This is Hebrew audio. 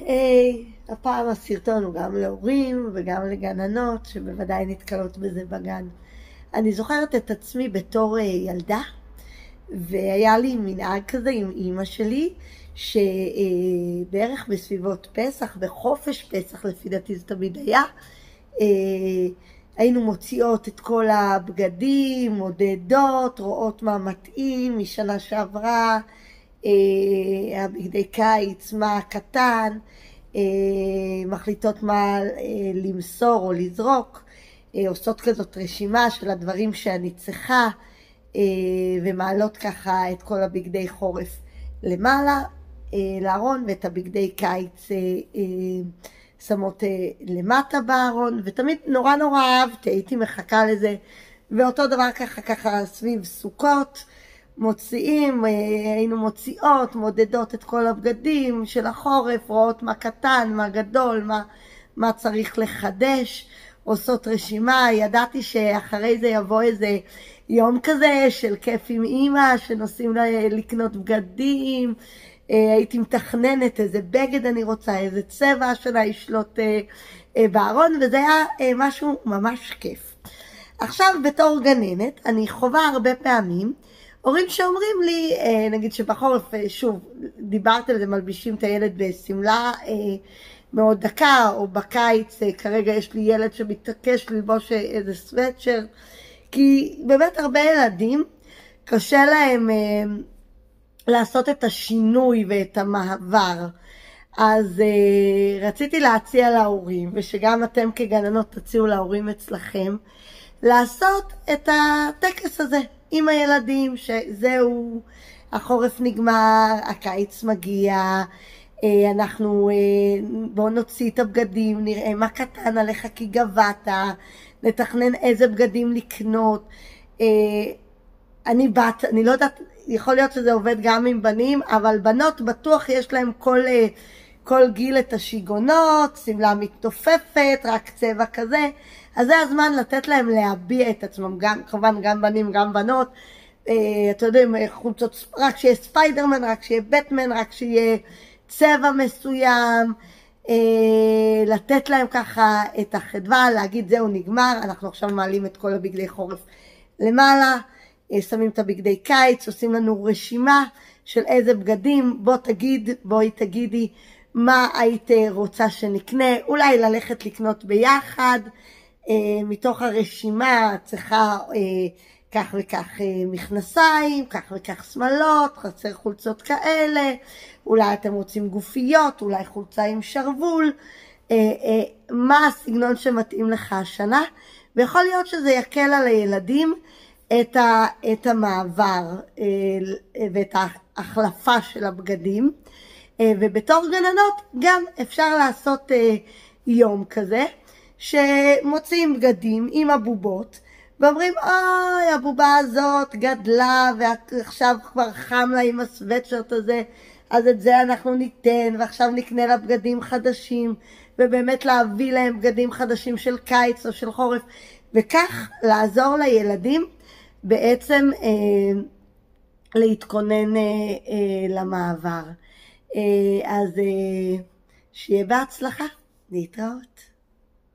היי, הפעם הסרטון הוא גם להורים וגם לגננות שבוודאי נתקלות בזה בגן. אני זוכרת את עצמי בתור אה, ילדה, והיה לי מנהג כזה עם אימא שלי, שבערך בסביבות פסח, בחופש פסח לפי דעתי זה תמיד היה, אה, היינו מוציאות את כל הבגדים, מודדות, רואות מה מתאים משנה שעברה, אה, הבגדי קיץ, מה הקטן, אה, מחליטות מה אה, למסור או לזרוק, עושות כזאת רשימה של הדברים שאני צריכה, ומעלות ככה את כל הבגדי חורף למעלה לארון, ואת הבגדי קיץ שמות למטה בארון, ותמיד נורא נורא אהבתי, הייתי מחכה לזה, ואותו דבר ככה ככה סביב סוכות. מוציאים, אה, היינו מוציאות, מודדות את כל הבגדים של החורף, רואות מה קטן, מה גדול, מה, מה צריך לחדש, עושות רשימה, ידעתי שאחרי זה יבוא איזה יום כזה של כיף עם אימא, שנוסעים לקנות בגדים, אה, הייתי מתכננת איזה בגד אני רוצה, איזה צבע השנה ישלוט אה, בארון, וזה היה משהו ממש כיף. עכשיו בתור גננת, אני חווה הרבה פעמים הורים שאומרים לי, אה, נגיד שבחורף, אה, שוב, דיברת על זה, מלבישים את הילד בשמלה אה, מאוד דקה, או בקיץ, כרגע יש לי ילד שמתעקש ללבוש איזה סוואצ'ר, כי באמת הרבה ילדים, קשה להם לעשות את השינוי ואת המעבר. אז רציתי להציע להורים, ושגם אתם כגננות תציעו להורים אצלכם, לעשות את הטקס הזה. עם הילדים, שזהו, החורף נגמר, הקיץ מגיע, אה, אנחנו, אה, בואו נוציא את הבגדים, נראה מה קטן עליך כי גבעת, נתכנן איזה בגדים לקנות. אה, אני בת, אני לא יודעת, יכול להיות שזה עובד גם עם בנים, אבל בנות בטוח יש להם כל, כל גיל את השיגונות, שמלה מתנופפת, רק צבע כזה. אז זה הזמן לתת להם להביע את עצמם, גם, כמובן גם בנים, גם בנות. אה, אתה יודע, חולצות, רק שיהיה ספיידרמן, רק שיהיה בטמן, רק שיהיה צבע מסוים. אה, לתת להם ככה את החדווה, להגיד זהו נגמר, אנחנו עכשיו מעלים את כל הבגדי חורף למעלה, אה, שמים את הבגדי קיץ, עושים לנו רשימה של איזה בגדים, בוא תגיד, בואי תגידי מה היית רוצה שנקנה, אולי ללכת לקנות ביחד, אה, מתוך הרשימה צריכה אה, כך וכך אה, מכנסיים, כך וכך שמלות, חסר חולצות כאלה, אולי אתם רוצים גופיות, אולי חולצה עם שרוול, מה הסגנון שמתאים לך השנה, ויכול להיות שזה יקל על הילדים את, ה, את המעבר ואת ההחלפה של הבגדים. ובתור גננות גם אפשר לעשות יום כזה. שמוציאים בגדים עם הבובות ואומרים אוי הבובה הזאת גדלה ועכשיו כבר חם לה עם הסוואטשרט הזה אז את זה אנחנו ניתן ועכשיו נקנה לה בגדים חדשים ובאמת להביא להם בגדים חדשים של קיץ או של חורף וכך לעזור לילדים בעצם אה, להתכונן אה, אה, למעבר. אה, אז אה, שיהיה בהצלחה, להתראות.